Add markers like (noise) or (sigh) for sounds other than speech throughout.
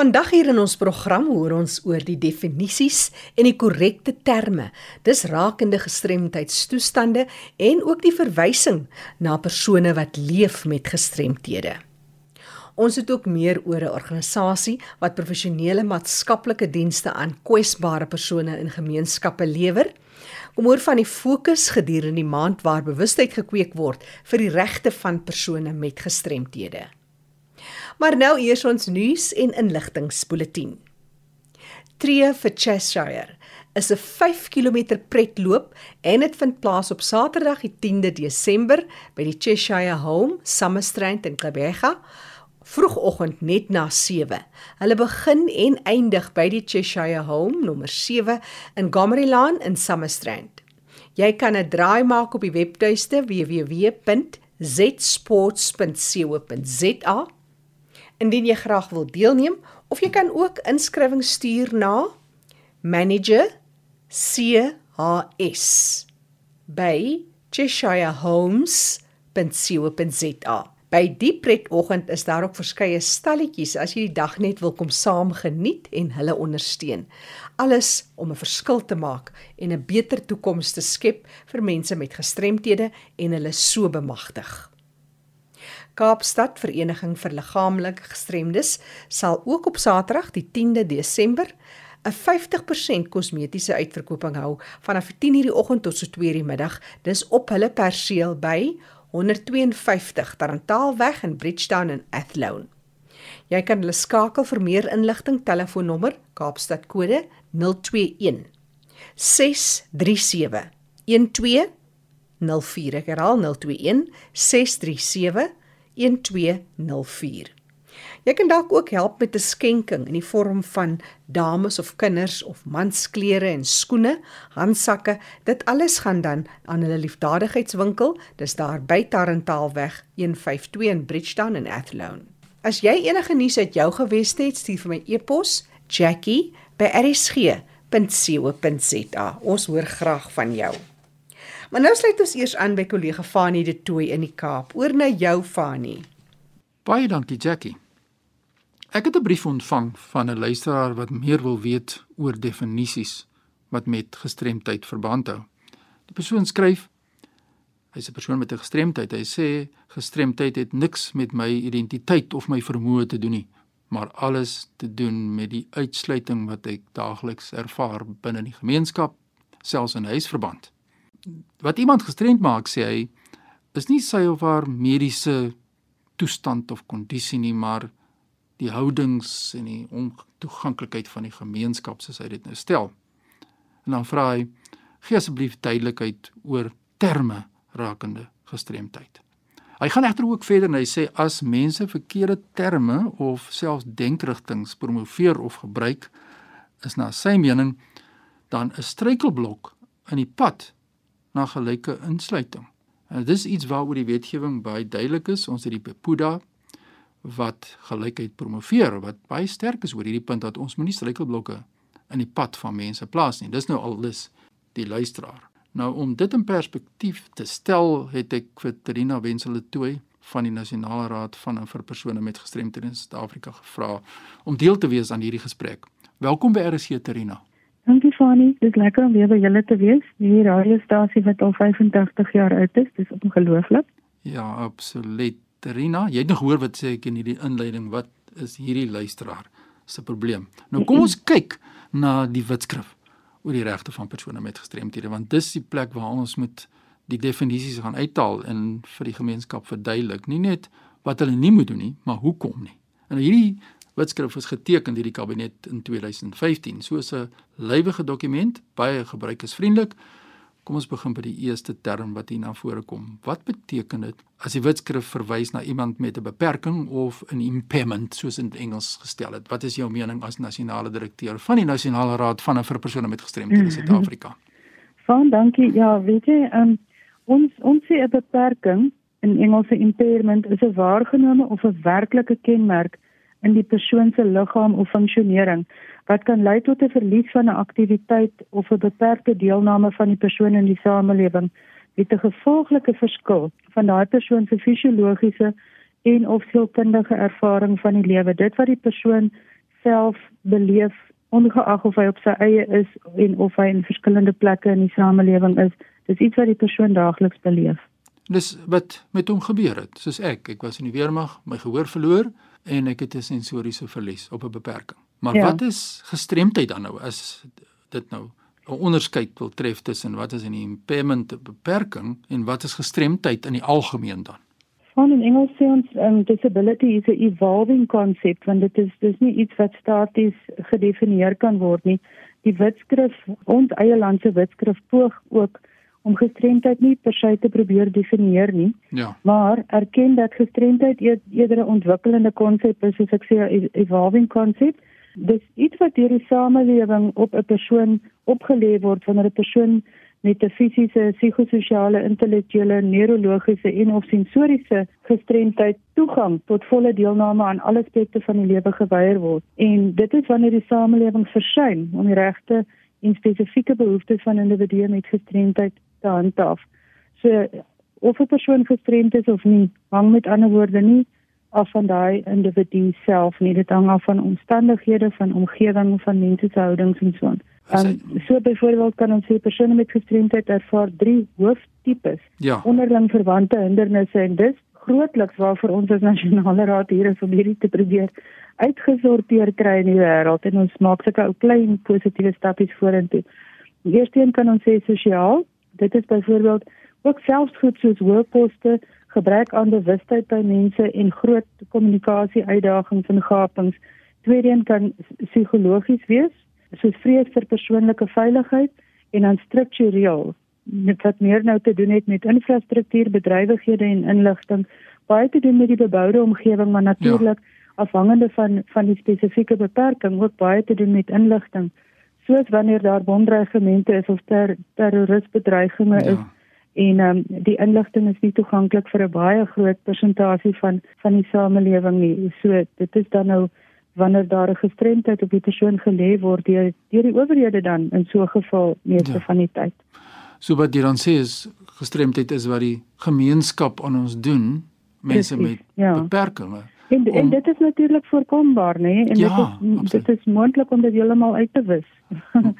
Vandag hier in ons program hoor ons oor die definisies en die korrekte terme. Dis rakende gestremdheidstoestande en ook die verwysing na persone wat leef met gestremthede. Ons het ook meer oor 'n organisasie wat professionele maatskaplike dienste aan kwesbare persone in gemeenskappe lewer. Kom hoor van die fokus gedurende die maand waar bewustheid gekweek word vir die regte van persone met gestremthede. Maar nou eers ons nuus en inligtingspulsatie. Tree vir Cheshire is 'n 5 km pretloop en dit vind plaas op Saterdag die 10de Desember by die Cheshire Home, Summerstrand in Klebega, vroegoggend net na 7. Hulle begin en eindig by die Cheshire Home nommer 7 in Gomery Lane in Summerstrand. Jy kan 'n draai maak op die webtuiste www.zsports.co.za indien jy graag wil deelneem of jy kan ook inskrywings stuur na manager chs by cheshirehomes.co.za By die pretoggend is daar ook verskeie stalletjies as jy die dag net wil kom saam geniet en hulle ondersteun. Alles om 'n verskil te maak en 'n beter toekoms te skep vir mense met gestremthede en hulle so bemagtig. Kaapstad Vereniging vir Liggaamlike Gestremdes sal ook op Saterdag die 10de Desember 'n 50% kosmetiese uitverkoping hou vanaf 10:00 die oggend tot so 2:00 die middag. Dis op hulle perseel by 152 Tarantaalweg in Bridgetown in Athlone. Jy kan hulle skakel vir meer inligting telefoonnommer Kaapstad kode 021 637 1204 ek herhaal 021 637 1204. Jy kan dalk ook help met 'n skenking in die vorm van dames of kinders of mansklere en skoene, handsakke. Dit alles gaan dan aan hulle liefdadigheidswinkel. Dis daar by Tarentaalweg 152 in Bridgetown in Athlone. As jy enige nuus uit jou geweste het, stuur vir my e-pos jackie@rsg.co.za. Ons hoor graag van jou. Maar nou sluit ons eers aan by kollega Fanie de Tooi in die Kaap. Oor na jou Fanie. Baie dankie Jackie. Ek het 'n brief ontvang van 'n luisteraar wat meer wil weet oor definisies wat met gestremdheid verband hou. Die persoon skryf hy's 'n persoon met 'n gestremdheid. Hy sê gestremdheid het niks met my identiteit of my vermoë te doen nie, maar alles te doen met die uitsluiting wat ek daagliks ervaar binne die gemeenskap, selfs in huisverband wat iemand gestremd maak sê hy is nie sy of haar mediese toestand of kondisie nie maar die houdings en die ontoeganklikheid van die gemeenskap soos hy dit nou stel. En dan vra hy gee asseblief duidelikheid oor terme rakende gestremdheid. Hy gaan egter ook verder en hy sê as mense verkeerde terme of selfs denkrigtings promoveer of gebruik is na sy mening dan 'n struikelblok in die pad na gelyke insluiting. En dis iets waaroor die wetgewing baie duidelik is. Ons het die PEPUDA wat gelykheid promoveer wat baie sterk is oor hierdie punt dat ons moenie struikelblokke in die pad van mense plaas nie. Dis nou al dis die luisteraar. Nou om dit in perspektief te stel, het ek vir Trina Wensele Tooi van die Nasionale Raad van vir persone met gestremthede in Suid-Afrika gevra om deel te wees aan hierdie gesprek. Welkom by RC Trina. Fani, dit is lekker om weer by julle te wees. Die radiostasie wat al 85 jaar oud is, dis ongelooflik. Ja, absoluut. Rina, jy het nog hoor wat sê ek in hierdie inleiding, wat is hierdie luisteraar se probleem? Nou kom ons kyk na die wetskrif oor die regte van persone met gestremthede, want dis die plek waar ons moet die definisies gaan uithaal en vir die gemeenskap verduidelik, nie net wat hulle nie moet doen nie, maar hoekom nie. En hierdie wetskrif is geteken deur die kabinet in 2015 soos 'n lywige dokument, baie gebruikersvriendelik. Kom ons begin by die eerste term wat hier na vore kom. Wat beteken dit as die wetskrif verwys na iemand met 'n beperking of 'n impairment soos in Engels gestel het? Wat is jou mening as nasionale direkteur van die Nasionale Raad van vir persone met gestremthede in Suid-Afrika? (laughs) Van dankie. Ja, weet jy, um, ons ons sê 'n beperking in Engelse impairment is 'n waargenome of 'n werklike kenmerk in die persoon se liggaam of funksionering wat kan lei tot 'n verlies van 'n aktiwiteit of 'n beperkte deelname van die persoon in die samelewing met 'n gevolglike verskil van daai persoon se fisiologiese en of sielkundige ervaring van die lewe dit wat die persoon self beleef ongeag of hy op sy eie is en of hy in verskillende plekke in die samelewing is. Dis iets wat die persoon daagliks beleef. Dis wat met hom gebeur het. Soos ek, ek was in die weermag, my gehoor verloor en ek het 'n sensoriese verlies op 'n beperking. Maar ja. wat is gestremdheid dan nou as dit nou 'n onderskeid wil tref tussen wat is 'n impairment, 'n beperking en wat is gestremdheid in die algemeen dan? Van in Engels sê ons um, disability is a evolving concept want dit is dis nie iets wat staties gedefinieer kan word nie. Die wetskrif, ons eie land se wetskrif poog ook om gestremdheid nie per se te probeer definieer nie. Ja. Maar erken dat gestremdheid eerder 'n ontwikkelende konsep is, soos ek sê 'n evolving concept. Dis iets wat deur die samelewing op 'n persoon opgelê word wanneer 'n persoon met 'n fisiese, psigososiale, intellektuele, neurologiese en of sensoriese gestremdheid toegang tot volle deelname aan alle aspekte van die lewe geweier word. En dit is wanneer die samelewing versuim om die regte en spesifieke behoeftes van individue met gestremdheid te handhaaf. So of 'n persoon gestremd is of nie, hang met ander woorde nie af van daai individu self nie. Dit hang af van omstandighede, van omgewing, van mense se houdings en so aan. Um, so byvoorbeeld kan ons sê persone met gestremdheid ervaar drie hooftipes. Ja. Onderling verwante hindernisse en dis grootliks waarvoor ons as nasionale raad hier is om hierdie te probeer uitgesorteer kry in die wêreld en ons maak sulke ou klein positiewe stappies vorentoe. Die eerste een kan ons sê sosiaal. Dit is byvoorbeeld ook selfs goed soos hoofposte, gebrek aan bewustheid by mense en groot kommunikasie uitdagings en gapings. Tweede een kan psigologies wees soos vrees vir persoonlike veiligheid en dan struktureel met wat meer nou te doen het met infrastruktuur, bedrywighede en inligting, baie te doen met die beboude omgewing maar natuurlik ja. afhangende van van die spesifieke beperking ook baie te doen met inligting. Soos wanneer daar bomdreigemente is of ter, terrorisbedreigings ja. is en um, die inligting is nie toeganklik vir 'n baie groot persentasie van van die samelewing nie. So dit is dan nou wanneer daar 'n gestremdheid op die persoon gelê word deur deur die owerhede dan in so 'n geval meeste ja. van die tyd. So wat jy dan sê is gestremdheid is wat die gemeenskap aan ons doen, mense Precies, met ja. beperkings. En, om, en dit is natuurlik voorkombaar, nê? Nee? En ja, dit is dit is moontlik om dit heeltemal uit te wis.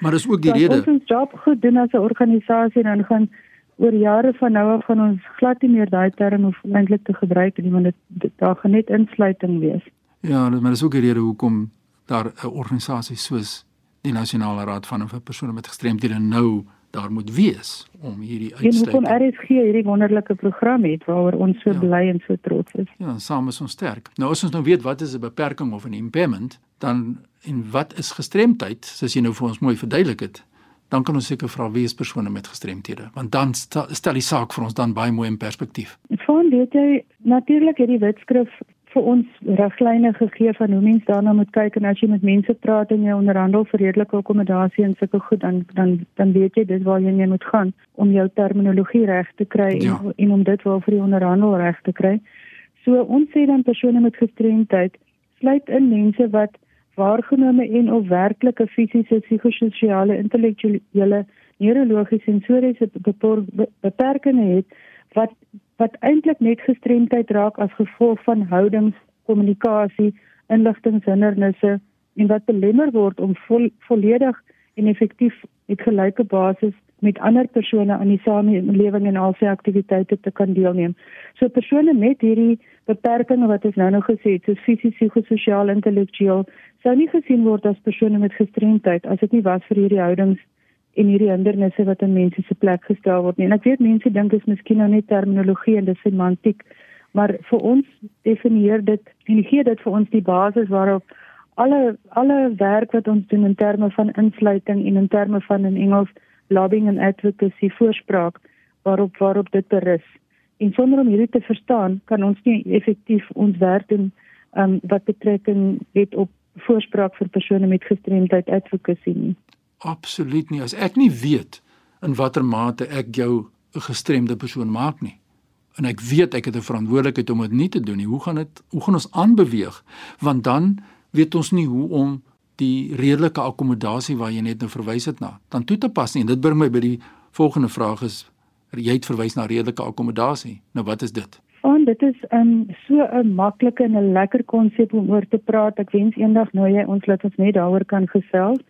Maar dis ook die (laughs) rede. Ons ons job goed doen as 'n organisasie dan gaan oor jare van nou af gaan ons glad nie meer daai term hoef eintlik te gebruik nie, want dit daar gaan net insluiting wees. Ja, maar dis ook die rede hoekom daar 'n organisasie soos die Nasionale Raad van vir persone met gestremdhede nou daar moet wees om hierdie uitsluiting. En hoekom RSG hierdie wonderlike program het waaroor ons so ja. bly en so trots is. Ja, saam is ons sterk. Nou as ons nou weet wat is 'n beperking of 'n impairment, dan en wat is gestremdheid, soos jy nou vir ons mooi verduidelik het, dan kan ons seker vra wie is persone met gestremthede, want dan stel die saak vir ons dan baie mooi in perspektief. Van weet jy natuurlik hierdie wetskrif vir ons riglyne gegee van hoe mens daarna moet kyk en as jy met mense praat en jy onderhandel vir redelike akkommodasie en sulke goed dan dan dan weet jy dis waar jy mee moet gaan om jou terminologie reg te kry ja. en, en om dit vir die onderhandel reg te kry. So ons sê dan persone met gestremdheid sluit in mense wat waargenome en of werklike fisiese, psigososiale, intellektuele, neurologiese en sensoriese beperkings het wat wat eintlik net gestremdheid raak as gevolg van houdings, kommunikasie, inligtingshindernisse en wat belemmer word om vol, volledig en effektief met gelyke basis met ander persone aan die samelewing en al sy aktiwiteite te kan deelneem. So persone met hierdie beperkings wat ons nou nog gesê het, soos fisies, psigososiaal, intellektueel, sou nie gesien word as persone met gestremdheid as dit nie was vir hierdie houdings en hierdie hindernisse wat in mense se plek gestel word nie. En ek weet mense dink dit is miskien nou net terminologie en dis semantiek, maar vir ons definieer dit en gee dit vir ons die basis waarop alle alle werk wat ons doen in terme van insluiting en in terme van in Engels lobbying and advocacy voorspraak waarop waarop dit berus. En sonder om hierdie te verstaan, kan ons nie effektief ons werk doen um, wat betrekking het op voorspraak vir persone met gestremdheid advocacy nie. Absoluut nie. As ek nie weet in watter mate ek jou 'n gestremde persoon maak nie en ek weet ek het 'n verantwoordelikheid om dit nie te doen nie. Hoe gaan dit hoe gaan ons aanbeweeg? Want dan weet ons nie hoe om die redelike akkommodasie waar jy net nou verwys het na dan toe te pas nie. En dit bring my by die volgende vraag is jy het verwys na redelike akkommodasie. Nou wat is dit? Want dit is 'n um, so 'n maklike en 'n lekker konsep om oor te praat. Ek wens eendag nou jy ons laat ons net daaroor kan gesels.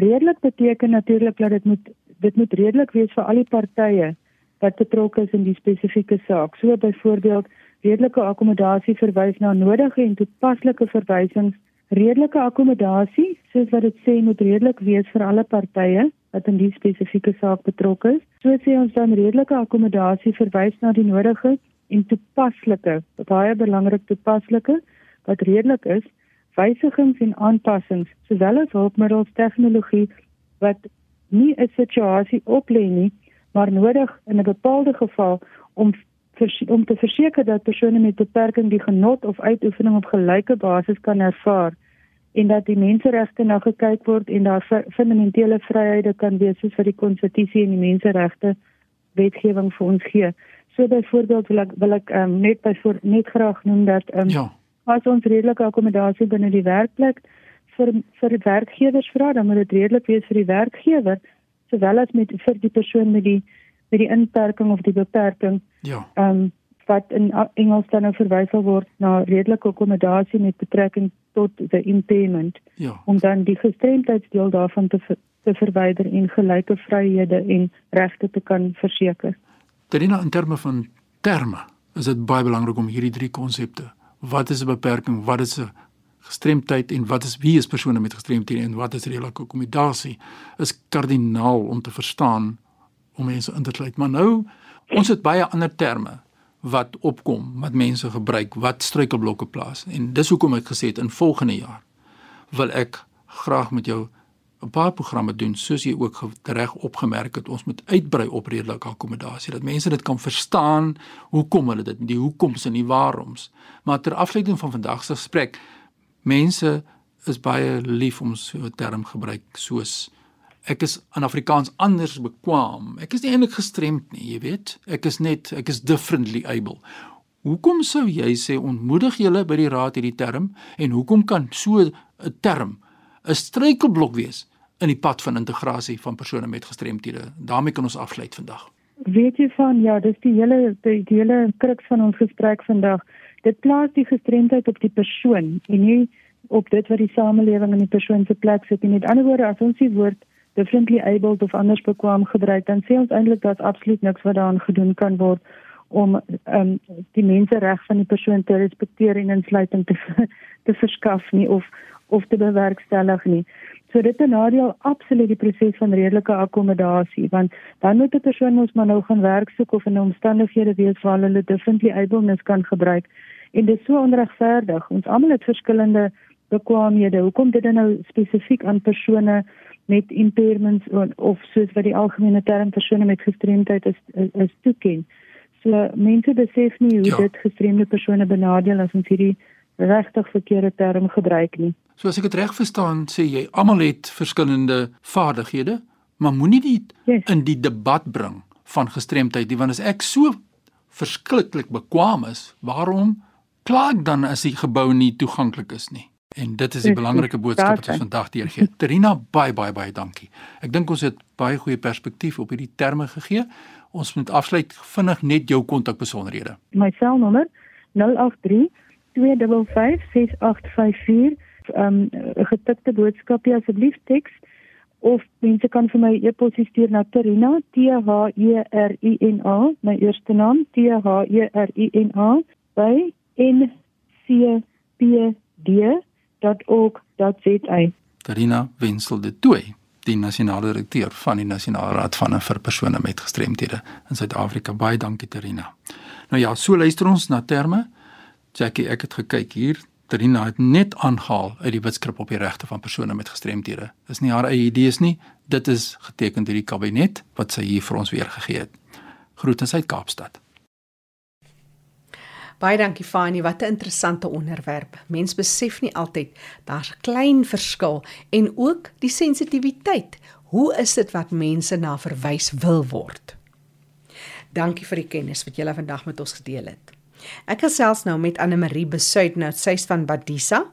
Redelik beteken natuurlik dat dit moet dit moet redelik wees vir al die partye wat betrokke is in die spesifieke saak. So byvoorbeeld redelike akkommodasie verwys na nodige en toepaslike verwysings. Redelike akkommodasie, soos wat dit sê, moet redelik wees vir alle partye wat in die spesifieke saak betrokke is. So sê ons dan redelike akkommodasie verwys na die nodige en toepaslike, baie belangrik toepaslike wat redelik is, wysigings en aanpassings, sowel as hulpmiddels tegnologie wat nie 'n situasie oplê nie, maar nodig in 'n bepaalde geval om om te verseker dat persone met beperking die genot of uitoefening op gelyke basis kan ervaar en dat die menseregte na gekyk word en daar fundamentele vryhede kan wees soos vir die konstitusie en die menseregte wetgewing vir ons gee. So byvoorbeeld wil ek wil ek um, net byvoor net graag noem dat um, ja. As ons redelike akkommodasie binne die werkplek vir vir werkgewers vra, dan moet dit redelik wees vir die werkgewer sowel as met vir die persoon met die met die inperking of die beperking. Ja. Ehm um, wat in Engels dan nou verwys word na redelike akkommodasie met betrekking tot the impairment. Ja. Om dan die gestremdheidsdeel daarvan te te verwyder en gelyke vryhede en regte te kan verseker. Terina in terme van terme, is dit baie belangrik om hierdie drie konsepte. Wat is 'n beperking? Wat is 'n gestremdheid en wat is wie is persone met gestremdhede en wat is redelike akkommodasie? Is kardinaal om te verstaan om mense in te sluit. Maar nou ons het baie ander terme wat opkom wat mense gebruik wat struikelblokke plaas en dis hoekom ek gesê het in volgende jaar wil ek graag met jou 'n paar programme doen soos jy ook reg opgemerk het ons moet uitbrei op redelike akkommodasie dat mense dit kan verstaan hoekom hulle dit die hoekoms en die waaroms maar ter afsluiting van vandag se gesprek mense is baie lief om so 'n term gebruik soos ek is aan Afrikaans anders bekwam. Ek is nie eintlik gestremd nie, jy weet. Ek is net ek is differently able. Hoekom sou jy sê ontmoedig julle by die raad hierdie term en hoekom kan so 'n term 'n struikelblok wees in die pad van integrasie van persone met gestremthede? daarmee kan ons afsluit vandag. Weet jy van ja, dis die hele die, die hele kruks van ons gesprek vandag. Dit plaas die gestremdheid op die persoon en nie op dit wat die samelewing in die persoon se plek sit nie. Met ander woorde, as ons die woord differently abled of anders bekwam gebruik dan sê ons eintlik dat absoluut niks wat daaraan gedoen kan word om um, die mensereg van die persoon te respekteer en insluiting te (laughs) te verskaf nie of of te bewerkstellig nie. So dit benadeel absoluut die proses van redelike akkommodasie want dan moet 'n persoon mos maar nou gaan werk soek of in omstandighede wees waar hulle differently ableness kan gebruik en dit is so onregverdig. Ons almal het verskillende bekwaamhede. Hoekom dit dan nou spesifiek aan persone met impairments of soos wat die algemene term persone met gestremdheid is is toeken. So mense besef nie hoe ja. dit gestremde persone benadeel as ons hierdie regtig verkeerde term gebruik nie. So as ek dit reg verstaan, sê jy almal het verskillende vaardighede, maar moenie dit yes. in die debat bring van gestremdheid nie, want as ek so verskriklik bekwam is, waarom kla ek dan as die gebou nie toeganklik is nie? En dit is die belangrike boodskap wat ons vandag deurgee. Terina, baie baie baie dankie. Ek dink ons het baie goeie perspektief op hierdie terme gegee. Ons moet afsluit vinnig net jou kontakbesonderhede. My selnommer 083 255 6854. Ehm um, 'n getikte boodskapie asseblief teks of mense kan vir my e-pos stuur na Terina T H E R I N A, my eerste naam T H E R I N A by N C P D www.nasionaalraad.org.za. Karina Wenzel de Tooi, die nasionale direkteur van die Nasionale Raad van vir persone met gestremthede in Suid-Afrika. Baie dankie Karina. Nou ja, so luister ons na terme. Jackie, ek het gekyk hier. Karina het net aangehaal uit die wetskrip op die regte van persone met gestremthede. Dis nie haar eie idees nie. Dit is geteken deur die kabinet wat sy hier vir ons weergegee het. Groete uit Kaapstad. Baie dankie Fani, wat 'n interessante onderwerp. Mens besef nie altyd daar's 'n klein verskil en ook die sensitiwiteit. Hoe is dit wat mense na verwys wil word? Dankie vir die kennis wat julle vandag met ons gedeel het. Ek gesels nou met Anne Marie Besuit nou sy's van Badisa,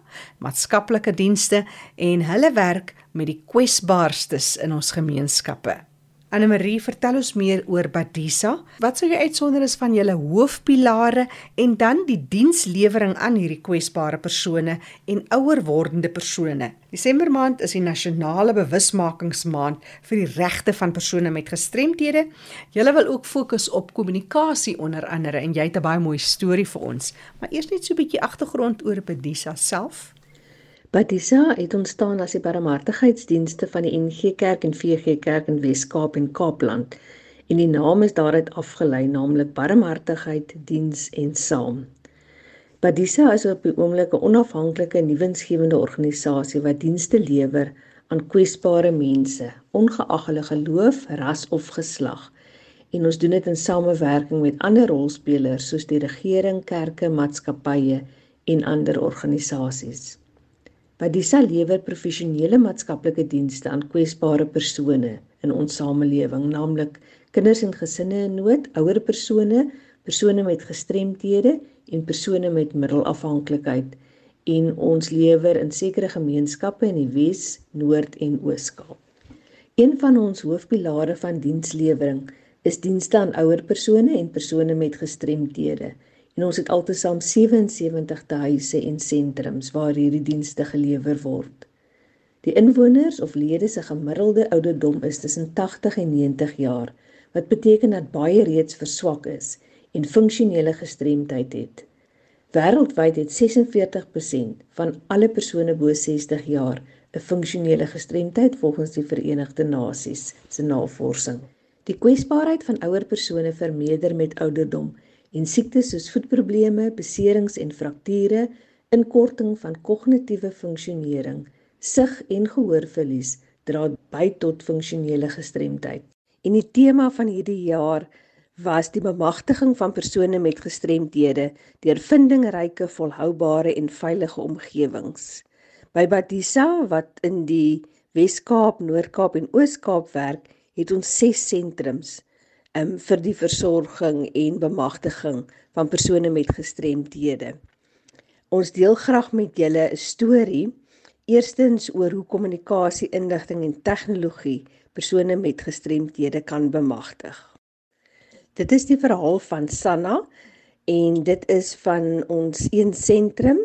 maatskaplike dienste en hulle werk met die kwesbaarstes in ons gemeenskappe. Anne Marie, vertel ons meer oor Badisa. Wat sou jy uitsonder is van julle hoofpilare en dan die dienslewering aan hierdie kwesbare persone en ouer wordende persone? Desember maand is die nasionale bewusmakingsmaand vir die regte van persone met gestremthede. Julle wil ook fokus op kommunikasie onder andere en jy het 'n baie mooi storie vir ons. Maar eers net so 'n bietjie agtergrond oor Badisa self. Batisa het ontstaan as die barmhartigheidsdienste van die NG Kerk en VG Kerk in Wes-Kaap en Kaapland. En die naam is daaruit afgelei, naamlik Barmhartigheid Diens en Saam. Batisa is op die oomblik 'n onafhanklike nuwensgewende organisasie wat dienste lewer aan kwesbare mense, ongeag hulle geloof, ras of geslag. En ons doen dit in samewerking met ander rolspelers soos die regering, kerke, maatskappye en ander organisasies. Padisa lewer professionele maatskaplike dienste aan kwesbare persone in ons samelewing, naamlik kinders en gesinne in nood, ouer persone, persone met gestremthede en persone met middelafhanklikheid en ons lewer in sekere gemeenskappe in die Wes, Noord en Oos-Kaap. Een van ons hoofpilare van dienslewering is dienste aan ouer persone en persone met gestremthede en ons het altesaam 77 huise en sentrums waar hierdie dienste gelewer word. Die inwoners of lede se gemiddelde ouderdom is tussen 80 en 90 jaar, wat beteken dat baie reeds verswak is en funksionele gestremdheid het. Wêreldwyd het 46% van alle persone bo 60 jaar 'n funksionele gestremdheid volgens die Verenigde Nasies se navorsing. Die kwesbaarheid van ouer persone vermeerder met ouderdom en siektes soos voetprobleme, beserings en frakture, inkorting van kognitiewe funksionering, sig en gehoorverlies dra by tot funksionele gestremdheid. En die tema van hierdie jaar was die bemagtiging van persone met gestremdhede deur vindingryke, volhoubare en veilige omgewings. By Batisa wat in die Wes-Kaap, Noord-Kaap en Oos-Kaap werk, het ons 6 sentrums um, vir die versorging en bemagtiging van persone met gestremthede. Ons deel graag met julle 'n storie eerstens oor hoe kommunikasie, inligting en tegnologie persone met gestremthede kan bemagtig. Dit is die verhaal van Sanna en dit is van ons een sentrum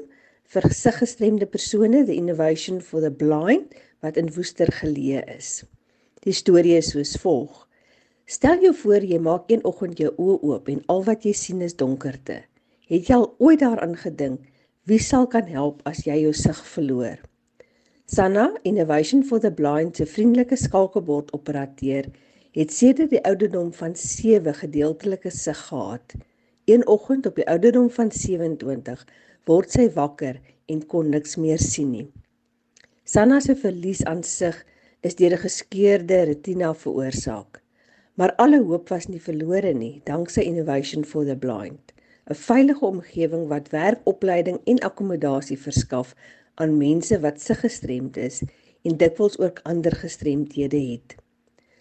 vir gesiggestremde persone, the Innovation for the Blind wat in Woester geleë is. Die storie is soos volg. Stel jou voor jy maak een oggend jou oë oop en al wat jy sien is donkerte. Het jy al ooit daaraan gedink wie sal kan help as jy jou sig verloor? Sanna, Innovation for the Blind se vriendelike skakelbord operateur, het sedert die ouderdom van 7 gedeeltelike sig gehad. Een oggend op die ouderdom van 27 word sy wakker en kon niks meer sien nie. Sanna se verlies aan sig is deur 'n geskeurde retina veroorsaak. Maar alle hoop was nie verlore nie, danksy Innovation for the Blind, 'n veilige omgewing wat werkopleiding en akkommodasie verskaf aan mense wat se gestremd is en dikwels ook ander gestremdhede het.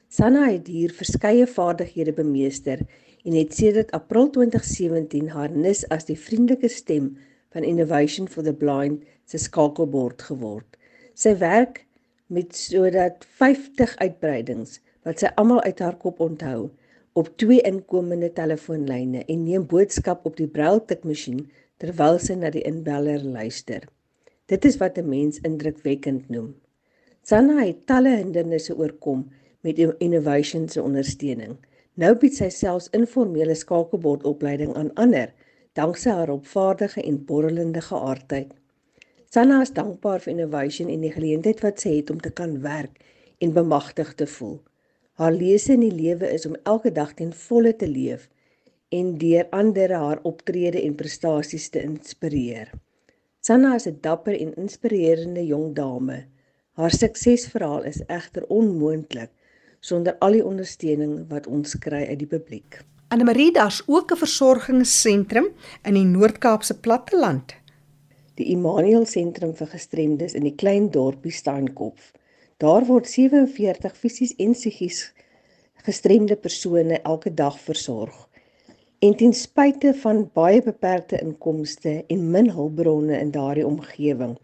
Sanna het hier verskeie vaardighede bemeester en het sedert April 2017 haar nis as die vriendelike stem van Innovation for the Blind se skakelbord geword. Sy werk met sodat 50 uitbreidings wat sy almal uit haar kop onthou op twee inkomende telefoonlyne en neem boodskap op die brailtikmasjien terwyl sy na die inbeller luister. Dit is wat 'n mens indrukwekkend noem. Sanna het talle hindernisse oorkom met innovation se ondersteuning. Nou bied sy selfs informele skakelbordopleiding aan ander danksy haar opvaardige en borrelende geaardheid. Sanna is dankbaar vir innovation en die geleentheid wat sy het om te kan werk en bemagtig te voel. Haar lese in die lewe is om elke dag ten volle te leef en deur ander haar optrede en prestasies te inspireer. Sanna is 'n dapper en inspirerende jong dame. Haar suksesverhaal is egter onmoontlik sonder al die ondersteuning wat ons kry uit die publiek. Anne Marie, daar's ook 'n versorgingssentrum in die Noord-Kaapse platteland. Die Immanuel Sentrum vir Gestremdes in die klein dorpie Steenkop. Daar word 47 fisies en psigies gestremde persone elke dag versorg. En ten spyte van baie beperkte inkomste en min hulpbronne in daardie omgewing,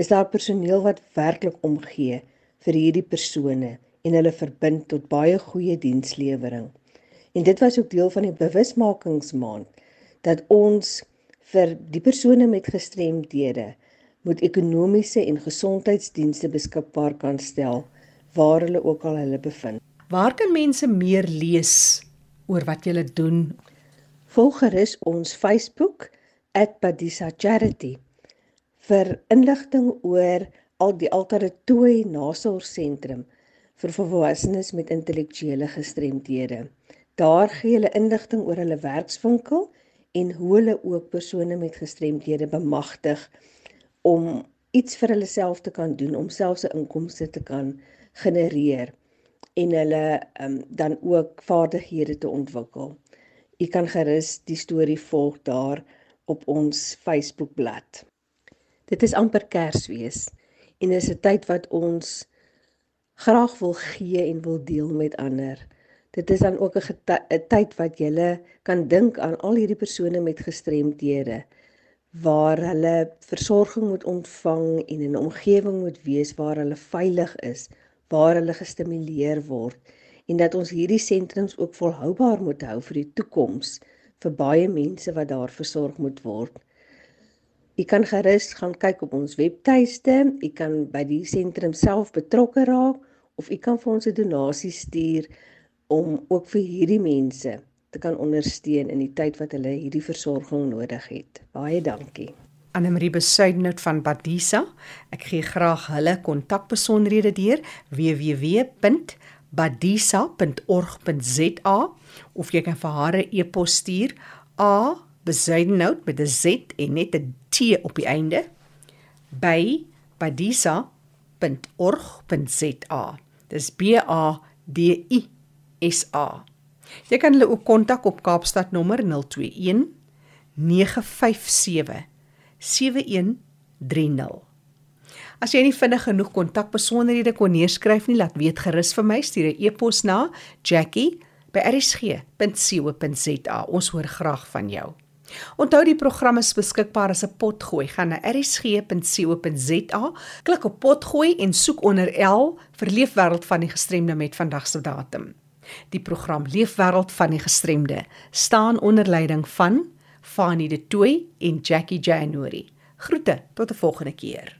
is daar personeel wat werklik omgee vir hierdie persone en hulle verbind tot baie goeie dienslewering. En dit was ook deel van die bewusmakingsmaand dat ons vir die persone met gestremdhede moet ekonomiese en gesondheidsdienste beskikbaar kan stel waar hulle ook al hulle bevind. Waar kan mense meer lees oor wat julle doen? Volg gerus ons Facebook @padisacharity vir inligting oor al die Altaretooi Nasorgsentrum vir volwassenes met intellektuele gestremdhede. Daar gee hulle inligting oor hulle werkswinkel en hoe hulle ook persone met gestremdhede bemagtig om iets vir hulle self te kan doen, om selfs 'n inkomste te kan genereer en hulle um, dan ook vaardighede te ontwikkel. U kan gerus die storie volg daar op ons Facebookblad. Dit is amper Kersfees en is 'n tyd wat ons graag wil gee en wil deel met ander. Dit is dan ook 'n tyd wat jy kan dink aan al hierdie persone met gestremdhede waar hulle versorging moet ontvang en in 'n omgewing moet wees waar hulle veilig is, waar hulle gestimuleer word en dat ons hierdie sentrums ook volhoubaar moet hou vir die toekoms vir baie mense wat daar versorg moet word. U kan gerus gaan kyk op ons webtuiste. U kan by die sentrum self betrokke raak of u kan vir ons 'n donasie stuur om ook vir hierdie mense te kan ondersteun in die tyd wat hulle hierdie versorging nodig het. Baie dankie. Annelie Besuidnout van Badisa. Ek gee graag hulle kontakbesonderhede deur www.badisa.org.za of jy kan vir haar 'n e-pos stuur a besuidnout met 'n z en net 'n t op die einde by badisa.org.za. Dis B A D I S A. Jy kan hulle ook kontak op Kaapstad nommer 021 957 7130. As jy nie vinnig genoeg kontakbesonderhede kon neerskryf nie, laat weet gerus vir my, stuur 'n e-pos na jackie@rsg.co.za. Ons hoor graag van jou. Onthou die program is beskikbaar as 'n potgooi. Gaan na rsg.co.za, klik op potgooi en soek onder L vir Leefwêreld van die gestremde met vandag se datum. Die program Leefwêreld van die gestremde staan onder leiding van Fanie De Tooy en Jackie January. Groete tot 'n volgende keer.